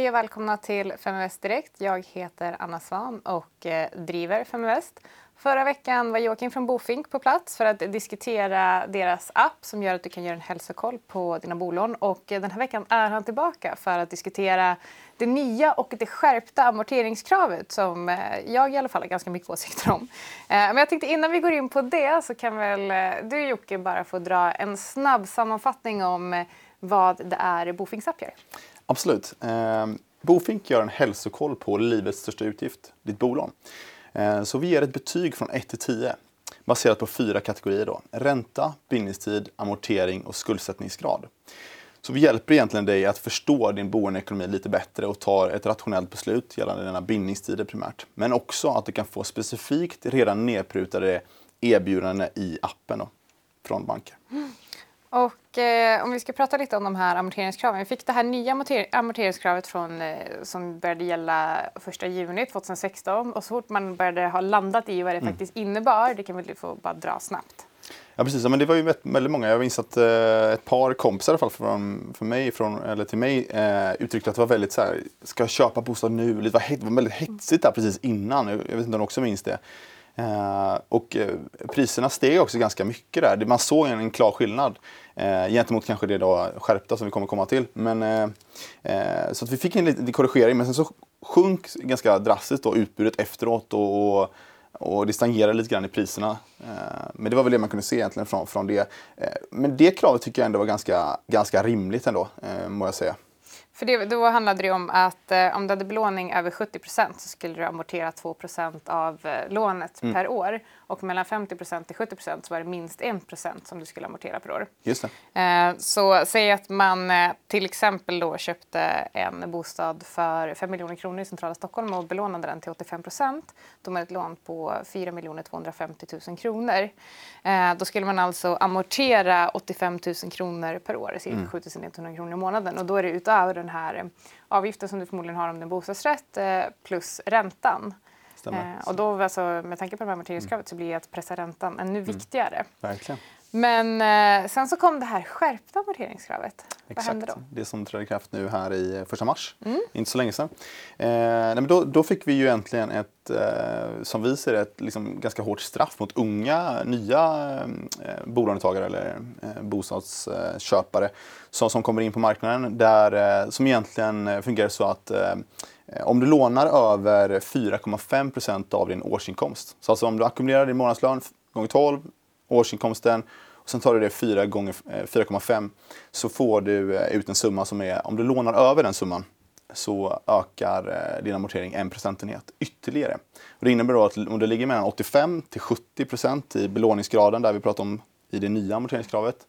Hej och välkomna till Feminvest Direkt. Jag heter Anna Svan och eh, driver Feminvest. Förra veckan var Joakim från Bofink på plats för att diskutera deras app som gör att du kan göra en hälsokoll på dina bolån. Och eh, den här veckan är han tillbaka för att diskutera det nya och det skärpta amorteringskravet som eh, jag i alla fall har ganska mycket åsikter om. Men jag tänkte innan vi går in på det så kan väl du Jocke bara få dra en snabb sammanfattning om vad det är Bofinks app gör. Absolut. Eh, Bofink gör en hälsokoll på livets största utgift, ditt bolån. Eh, så vi ger ett betyg från 1 till 10 baserat på fyra kategorier. Då. Ränta, bindningstid, amortering och skuldsättningsgrad. Så vi hjälper egentligen dig att förstå din boendeekonomi lite bättre och ta ett rationellt beslut gällande dina bindningstider primärt. Men också att du kan få specifikt redan nedprutade erbjudanden i appen då, från banker. Mm. Och eh, om vi ska prata lite om de här amorteringskraven. Vi fick det här nya amorteringskravet från, eh, som började gälla 1 juni 2016 och så fort man började ha landat i vad det mm. faktiskt innebar, det kan vi få bara dra snabbt. Ja precis, men det var ju väldigt många. Jag minns att eh, ett par kompisar i alla fall från, för mig, från, eller till mig eh, uttryckte att det var väldigt så här, ska jag köpa bostad nu? Det var, det var väldigt hetsigt där precis innan. Jag vet inte om du också minns det. Eh, och eh, priserna steg också ganska mycket där. Man såg en, en klar skillnad eh, gentemot kanske det då skärpta som vi kommer komma till. Men, eh, eh, så att vi fick en liten korrigering men sen så sjönk ganska drastiskt då utbudet efteråt och, och, och det stagnerade lite grann i priserna. Eh, men det var väl det man kunde se egentligen från, från det. Eh, men det kravet tycker jag ändå var ganska, ganska rimligt ändå, eh, må jag säga. För det, då handlade det om att eh, om du hade belåning över 70% så skulle du amortera 2% av eh, lånet mm. per år. Och mellan 50 till 70 så var det minst 1 som du skulle amortera per år. Just det. Eh, så säg att man eh, till exempel då köpte en bostad för 5 miljoner kronor i centrala Stockholm och belånade den till 85% Då med ett lån på 4 250 000 kronor. Eh, då skulle man alltså amortera 85 000 kronor per år, cirka mm. 7 100 kronor i månaden. Och då är det utöver den här avgiften som du förmodligen har om det är bostadsrätt plus räntan. Eh, och då alltså, med tanke på det här amorteringskravet så blir att pressa räntan ännu mm. viktigare. Verkligen. Men eh, sen så kom det här skärpta amorteringskravet. Exakt. Vad hände då? Det som trädde i kraft nu här i första mars, mm. inte så länge sedan. Eh, nej, men då, då, fick vi ju äntligen ett, eh, som vi ser det, ett liksom ganska hårt straff mot unga, nya eh, bolånetagare eller eh, bostadsköpare som, som kommer in på marknaden. Där, eh, som egentligen fungerar så att eh, om du lånar över 4,5% av din årsinkomst, så alltså om du ackumulerar din månadslön gånger 12, årsinkomsten och sen tar du det 4 gånger eh, 4,5 så får du eh, ut en summa som är, om du lånar över den summan så ökar eh, din amortering en procentenhet ytterligare. Och det innebär då att om du ligger mellan 85 till 70 procent i belåningsgraden, där vi pratar om i det nya amorteringskravet,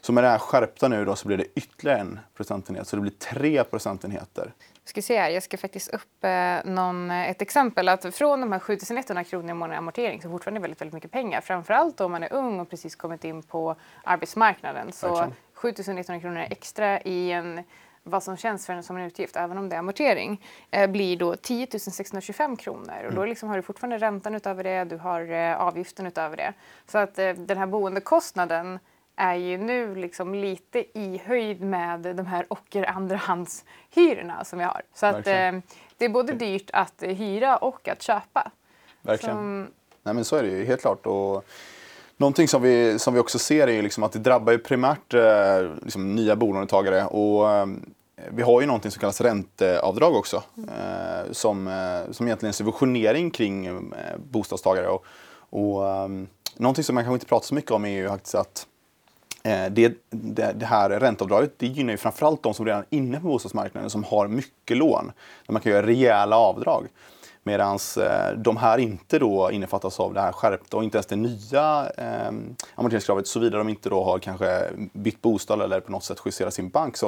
så med det här skärpta nu då så blir det ytterligare en procentenhet, så det blir tre procentenheter ska se här, jag ska faktiskt upp eh, någon, eh, ett exempel. Att från de här 7 100 kronor i månaden amortering så fortfarande väldigt, väldigt mycket pengar. Framförallt om man är ung och precis kommit in på arbetsmarknaden. Så 7 100 kronor extra i en vad som känns för en som en utgift, även om det är amortering, eh, blir då 10 625 kronor. Och då mm. liksom har du fortfarande räntan utöver det, du har eh, avgiften utöver det. Så att eh, den här boendekostnaden är ju nu liksom lite i höjd med de här ocker andrahandshyrorna som vi har. Så att, eh, det är både dyrt att hyra och att köpa. Verkligen. Som... Nej, men så är det ju helt klart. Och någonting som vi, som vi också ser är liksom att det drabbar ju primärt eh, liksom nya bolånetagare. Och, eh, vi har ju någonting som kallas ränteavdrag också. Eh, som, eh, som egentligen är en subventionering kring eh, bostadstagare. Och, och, eh, någonting som man kanske inte pratar så mycket om är ju faktiskt att Eh, det, det, det, här ränteavdraget det gynnar ju framförallt de som redan är inne på bostadsmarknaden som har mycket lån. Där man kan göra rejäla avdrag. Medan eh, de här inte då innefattas av det här skärpta och inte ens det nya eh, amorteringskravet såvida de inte då har kanske bytt bostad eller på något sätt justerat sin bank. Så,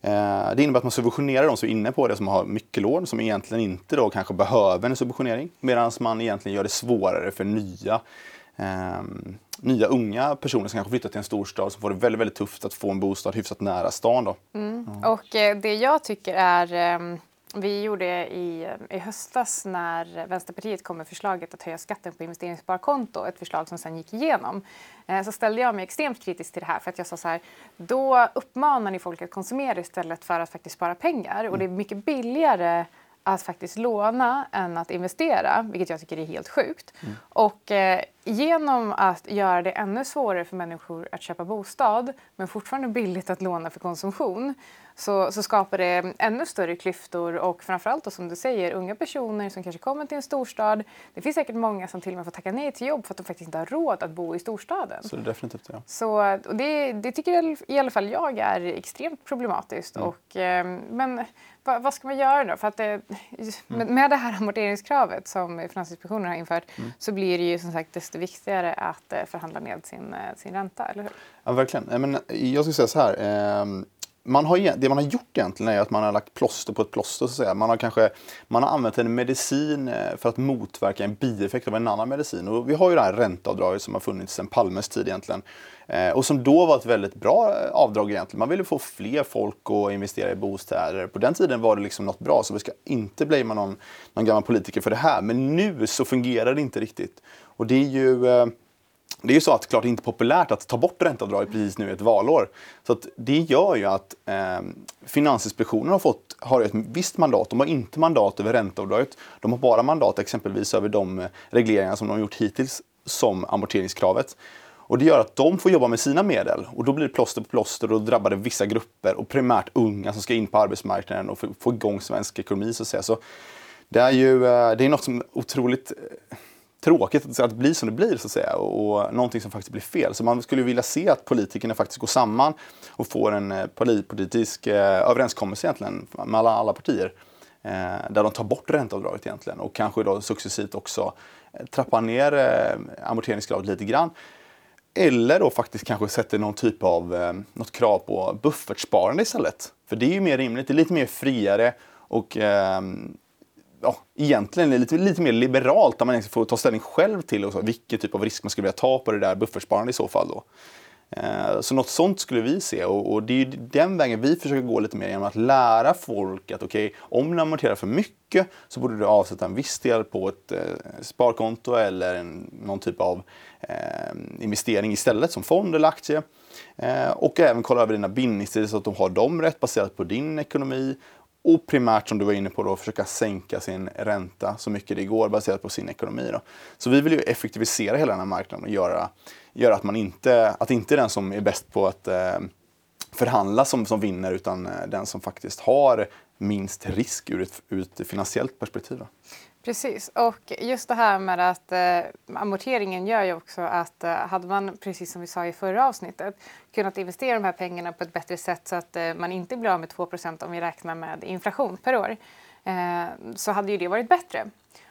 eh, det innebär att man subventionerar de som är inne på det som har mycket lån som egentligen inte då kanske behöver en subventionering. Medan man egentligen gör det svårare för nya eh, nya unga personer som kanske flyttar till en storstad som får det väldigt, väldigt tufft att få en bostad hyfsat nära stan. Då. Mm. Mm. Och eh, det jag tycker är eh, vi gjorde i, i höstas när Vänsterpartiet kom med förslaget att höja skatten på investeringssparkonto, ett förslag som sen gick igenom, eh, så ställde jag mig extremt kritisk till det här för att jag sa så här, då uppmanar ni folk att konsumera istället för att faktiskt spara pengar och det är mycket billigare att faktiskt låna än att investera, vilket jag tycker är helt sjukt. Mm. Och eh, genom att göra det ännu svårare för människor att köpa bostad men fortfarande billigt att låna för konsumtion så, så skapar det ännu större klyftor och framförallt då, som du säger unga personer som kanske kommer till en storstad. Det finns säkert många som till och med får tacka nej till jobb för att de faktiskt inte har råd att bo i storstaden. Så det definitivt, ja. Så, och det, det tycker i alla fall jag är extremt problematiskt. Mm. Och, eh, men Va, vad ska man göra då? För att det, mm. med, med det här amorteringskravet som Finansinspektionen har infört mm. så blir det ju som sagt desto viktigare att eh, förhandla ned sin, eh, sin ränta, eller hur? Ja, verkligen. Men jag skulle säga så här. Eh, man har, det man har gjort egentligen är att man har lagt plåster på ett plåster. Så att säga. Man, har kanske, man har använt en medicin eh, för att motverka en bieffekt av en annan medicin. Och vi har ju det här ränteavdraget som har funnits sedan Palmes tid egentligen. Och som då var ett väldigt bra avdrag egentligen. Man ville få fler folk att investera i bostäder. På den tiden var det liksom något bra, så vi ska inte blamea någon, någon gammal politiker för det här. Men nu så fungerar det inte riktigt. Och det är ju... Eh, det är ju så att klart inte populärt att ta bort ränteavdraget precis nu i ett valår. Så att det gör ju att eh, Finansinspektionen har, fått, har ett visst mandat. De har inte mandat över ränteavdraget. De har bara mandat exempelvis över de eh, regleringar som de har gjort hittills som amorteringskravet. Och det gör att de får jobba med sina medel och då blir det plåster på plåster och då drabbar det vissa grupper och primärt unga som ska in på arbetsmarknaden och få igång svensk ekonomi så att säga. Så det är ju eh, det är något som är otroligt tråkigt att det blir som det blir så att säga och, någonting som faktiskt blir fel. Så man skulle vilja se att politikerna faktiskt går samman och får en eh, politisk eh, överenskommelse egentligen med alla, alla partier eh, där de tar bort ränteavdraget egentligen och kanske då successivt också trappar ner amorteringsgraden lite grann. Eller då faktiskt kanske sätter någon typ av något krav på buffertsparande istället. För det är ju mer rimligt, det är lite mer friare och ja, egentligen lite, lite mer liberalt där man liksom får ta ställning själv till och så, vilken typ av risk man skulle vilja ta på det där buffertsparande i så fall. Då. Eh, så något sånt skulle vi se och, och, det är den vägen vi försöker gå lite mer genom att lära folk att okej, okay, om du amorterar för mycket så borde du avsätta en viss del på ett eh, sparkonto eller en, någon typ av eh, investering istället som fond eller aktie. Eh, och även kolla över dina bindningstider så att de har dem rätt baserat på din ekonomi. Och primärt som du var inne på då, försöka sänka sin ränta så mycket det går baserat på sin ekonomi. Då. Så vi vill ju effektivisera hela den här marknaden och göra, göra att man inte, att inte är den som är bäst på att eh, förhandla som, som vinner utan eh, den som faktiskt har minst risk ur ett, ur ett finansiellt perspektiv. Då. Precis, och just det här med att eh, amorteringen gör ju också att eh, hade man, precis som vi sa i förra avsnittet, kunnat investera de här pengarna på ett bättre sätt så att eh, man inte blir av med 2% om vi räknar med inflation per år, eh, så hade ju det varit bättre.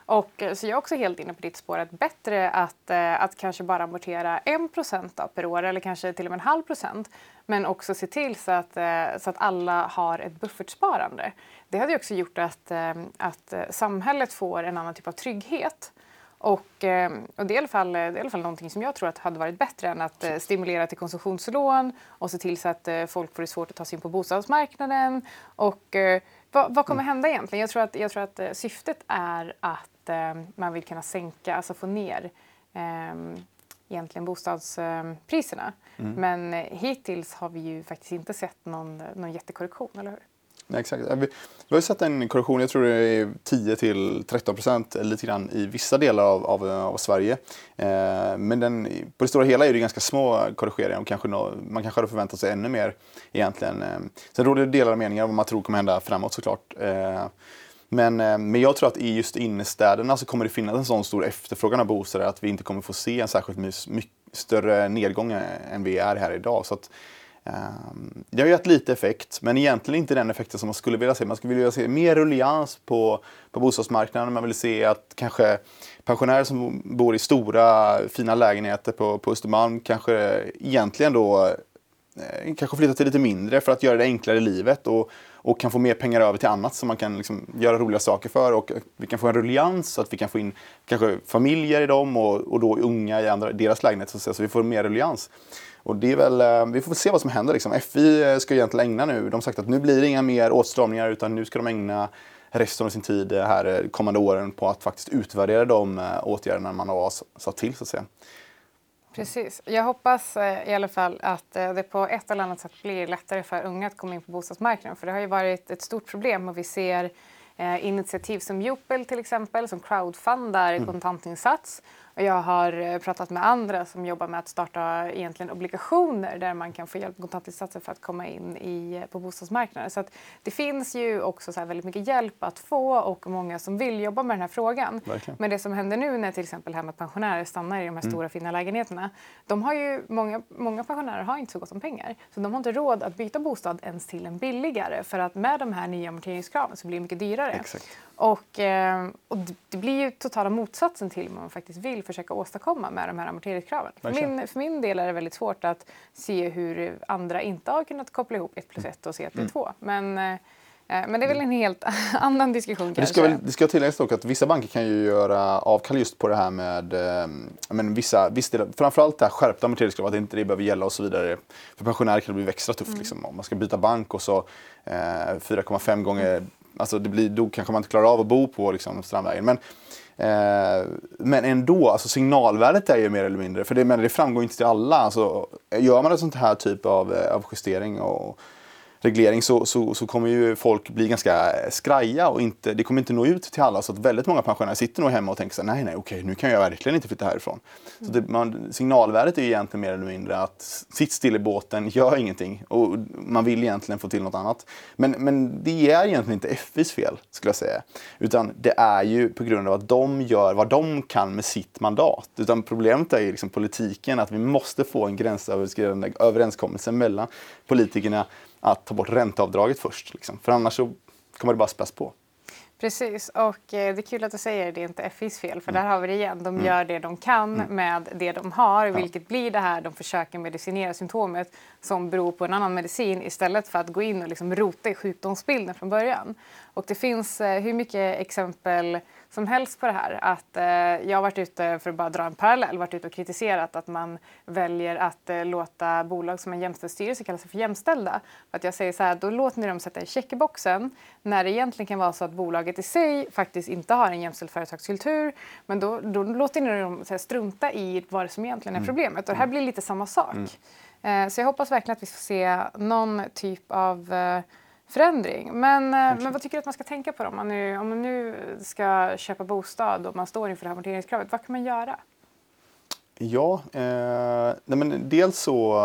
Och, eh, så jag är också helt inne på ditt spår att bättre att, eh, att kanske bara amortera 1% per år eller kanske till och med en halv procent. Men också se till så att, så att alla har ett buffertsparande. Det hade också gjort att, eh, att eh, samhället får en annan typ av trygghet. Och, eh, och det, är i alla fall, det är i alla fall någonting som jag tror att hade varit bättre än att stimulera till konsumtionslån och se till så att folk får det svårt att ta sig in på bostadsmarknaden. Och, vad, vad kommer mm. hända egentligen? Jag tror att, jag tror att syftet är att man vill kunna sänka, alltså få ner eh, egentligen bostadspriserna. Mm. Men hittills har vi ju faktiskt inte sett någon, någon jättekorrektion, eller hur? exakt. Vi, vi har sett en korrektion, jag tror det är 10 till 13 procent lite grann i vissa delar av, av, av Sverige. Eh, men den, på det stora hela är det ganska små korrigeringar och kanske no, man kanske hade förväntat sig ännu mer egentligen. Eh, sen råder det delade meningar om vad man tror kommer hända framåt såklart. Eh, men, eh, men jag tror att i just innerstäderna så kommer det finnas en sån stor efterfrågan av bostäder att vi inte kommer få se en särskilt mycket större nedgång eh, än vi är här idag. Så att, Um, det har gett lite effekt, men egentligen inte den effekten som man skulle vilja se. Man skulle vilja se mer ruljans på, på bostadsmarknaden. Man vill se att kanske pensionärer som bor i stora fina lägenheter på, på Östermalm kanske egentligen då Eh, kanske flytta till lite mindre för att göra det enklare i livet och, och kan få mer pengar över till annat som man kan liksom göra roliga saker för. Och vi kan få en ruljans så att vi kan få in kanske familjer i dem och, och då unga i andra, deras lägenheter så, så vi får mer ruljans. Och det är väl, eh, vi får se vad som händer. Liksom. FI eh, ska egentligen ägna nu, de har sagt att nu blir det inga mer åtstramningar utan nu ska de ägna resten av sin tid här kommande åren på att faktiskt utvärdera de åtgärderna man har satt till så att säga. Precis. Jag hoppas i alla fall att det på ett eller annat sätt blir lättare för unga att komma in på bostadsmarknaden. För det har ju varit ett stort problem och vi ser initiativ som Jopel till exempel som crowdfundar mm. Jag har eh, pratat med andra som jobbar med att starta egentligen obligationer där man kan få hjälp med kontantinsatser för att komma in i, på bostadsmarknaden. Så det finns ju också så väldigt mycket hjälp att få och många som vill jobba med den här frågan. Verkligen. Men det som händer nu när till exempel här med pensionärer stannar i de här mm. stora fina lägenheterna. De har ju, många, många pensionärer har inte så gott om pengar så de har inte råd att byta bostad ens till en billigare för att med de här nya amorteringskraven så blir det mycket dyrare. Exakt. Och, eh, och det blir ju totala motsatsen till vad man faktiskt vill försöka åstadkomma med de här amorteringskraven. För min, för min del är det väldigt svårt att se hur andra inte har kunnat koppla ihop 1 plus 1 och se att det är 2. Men, eh, men det är väl en helt annan diskussion det ska, väl, det ska tilläggas dock att vissa banker kan ju göra avkall just på det här med eh, men vissa, vissa delar, framförallt det här skärpta amorteringskrav, att inte det behöver gälla och så vidare. För pensionärer kan det bli extra tufft mm. liksom, om man ska byta bank och så eh, 4,5 gånger Alltså det blir, då kanske man inte klarar av att bo på liksom, Strandvägen. Men, eh, men ändå, alltså signalvärdet är ju mer eller mindre, för det, men det framgår inte till alla. Alltså, gör man en sån här typ av, eh, av justering och, reglering så, så, så, kommer ju folk bli ganska skraja och inte, det kommer inte nå ut till alla. Så att väldigt många pensionärer sitter nog hemma och tänker så nej, nej, okej, nu kan jag verkligen inte flytta härifrån. Så det, man, signalvärdet är ju egentligen mer eller mindre att sitt still i båten, gör ingenting. Och man vill egentligen få till något annat. Men, men det är egentligen inte FIs fel, skulle jag säga. Utan det är ju på grund av att de gör vad de kan med sitt mandat. Utan problemet är ju liksom politiken, att vi måste få en gränsöverskridande överenskommelse mellan politikerna att ta bort ränteavdraget först. Liksom. För annars så kommer det bara späs på. Precis, och eh, det är kul att du säger det är inte FIs fel, för mm. där har vi det igen. De mm. gör det de kan mm. med det de har, vilket blir det här de försöker medicinera symptomet som beror på en annan medicin istället för att gå in och liksom rota i sjukdomsbilden från början. Och det finns eh, hur mycket exempel som helst på det här. Att, eh, jag har varit ute, för att bara dra en parallell, varit ute och kritiserat att man väljer att eh, låta bolag som en jämställd styrelse kalla sig för jämställda. För att jag säger så här, då låter ni dem sätta i checkboxen när det egentligen kan vara så att bolaget i sig faktiskt inte har en jämställd företagskultur. Men då, då låter ni dem här, strunta i vad som egentligen är mm. problemet. Och det här blir lite samma sak. Mm. Eh, så jag hoppas verkligen att vi får se någon typ av eh, förändring. Men, eh, men vad tycker du att man ska tänka på då? Om man nu, om man nu ska köpa bostad och man står inför det här amorteringskravet, vad kan man göra? Ja, eh, nej men dels så,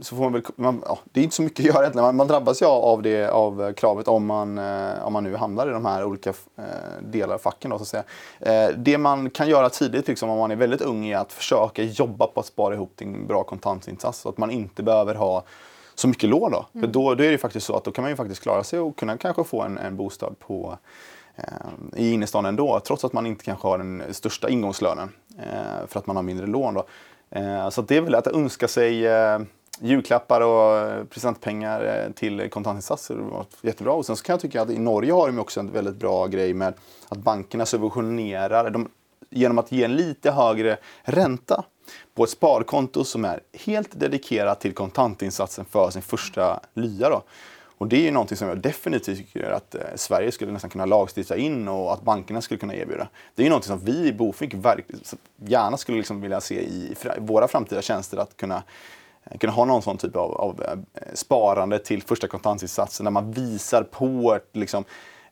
så får man väl, man, ja, det är inte så mycket att göra egentligen. Man, man drabbas ju av, det, av kravet om man, eh, om man nu hamnar i de här olika eh, delar, facken då, så att säga. Eh, det man kan göra tidigt, liksom, om man är väldigt ung, är att försöka jobba på att spara ihop till en bra kontantinsats så att man inte behöver ha så mycket lån. Då. Mm. För då, då är det faktiskt så att då kan man ju faktiskt klara sig och kunna kanske få en, en bostad på, eh, i innerstan ändå, trots att man inte kanske har den största ingångslönen eh, för att man har mindre lån. Då. Eh, så det är väl att önska sig eh, julklappar och presentpengar eh, till kontantinsatser var jättebra. Och sen så kan jag tycka att i Norge har de också en väldigt bra grej med att bankerna subventionerar de, genom att ge en lite högre ränta på ett sparkonto som är helt dedikerat till kontantinsatsen för sin första lya. Då. Och det är ju någonting som jag definitivt tycker att eh, Sverige skulle nästan kunna lagstifta in och att bankerna skulle kunna erbjuda. Det är ju någonting som vi i Bofink gärna skulle liksom vilja se i våra framtida tjänster att kunna eh, kunna ha någon sån typ av, av eh, sparande till första kontantinsatsen där man visar på ett, liksom,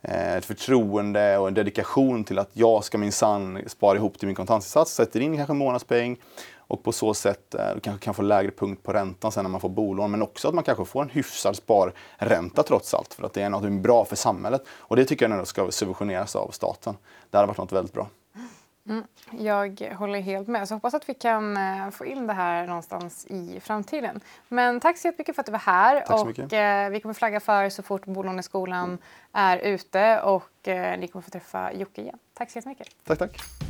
Eh, ett förtroende och en dedikation till att jag ska minsann spara ihop till min kontantinsats, sätter in kanske en månadspeng och på så sätt eh, kanske kan få lägre punkt på räntan sen när man får bolån. Men också att man kanske får en hyfsad sparränta trots allt. För att det är något bra för samhället. Och det tycker jag nog ska subventioneras av staten. Det hade varit något väldigt bra. Mm, jag håller helt med. Så hoppas att vi kan eh, få in det här någonstans i framtiden. Men tack så jättemycket för att du var här. Tack så mycket. och, eh, vi kommer flagga för så fort bolåneskolan mm. är ute och eh, ni kommer få träffa Jocke igen. Tack så jättemycket. Tack, tack.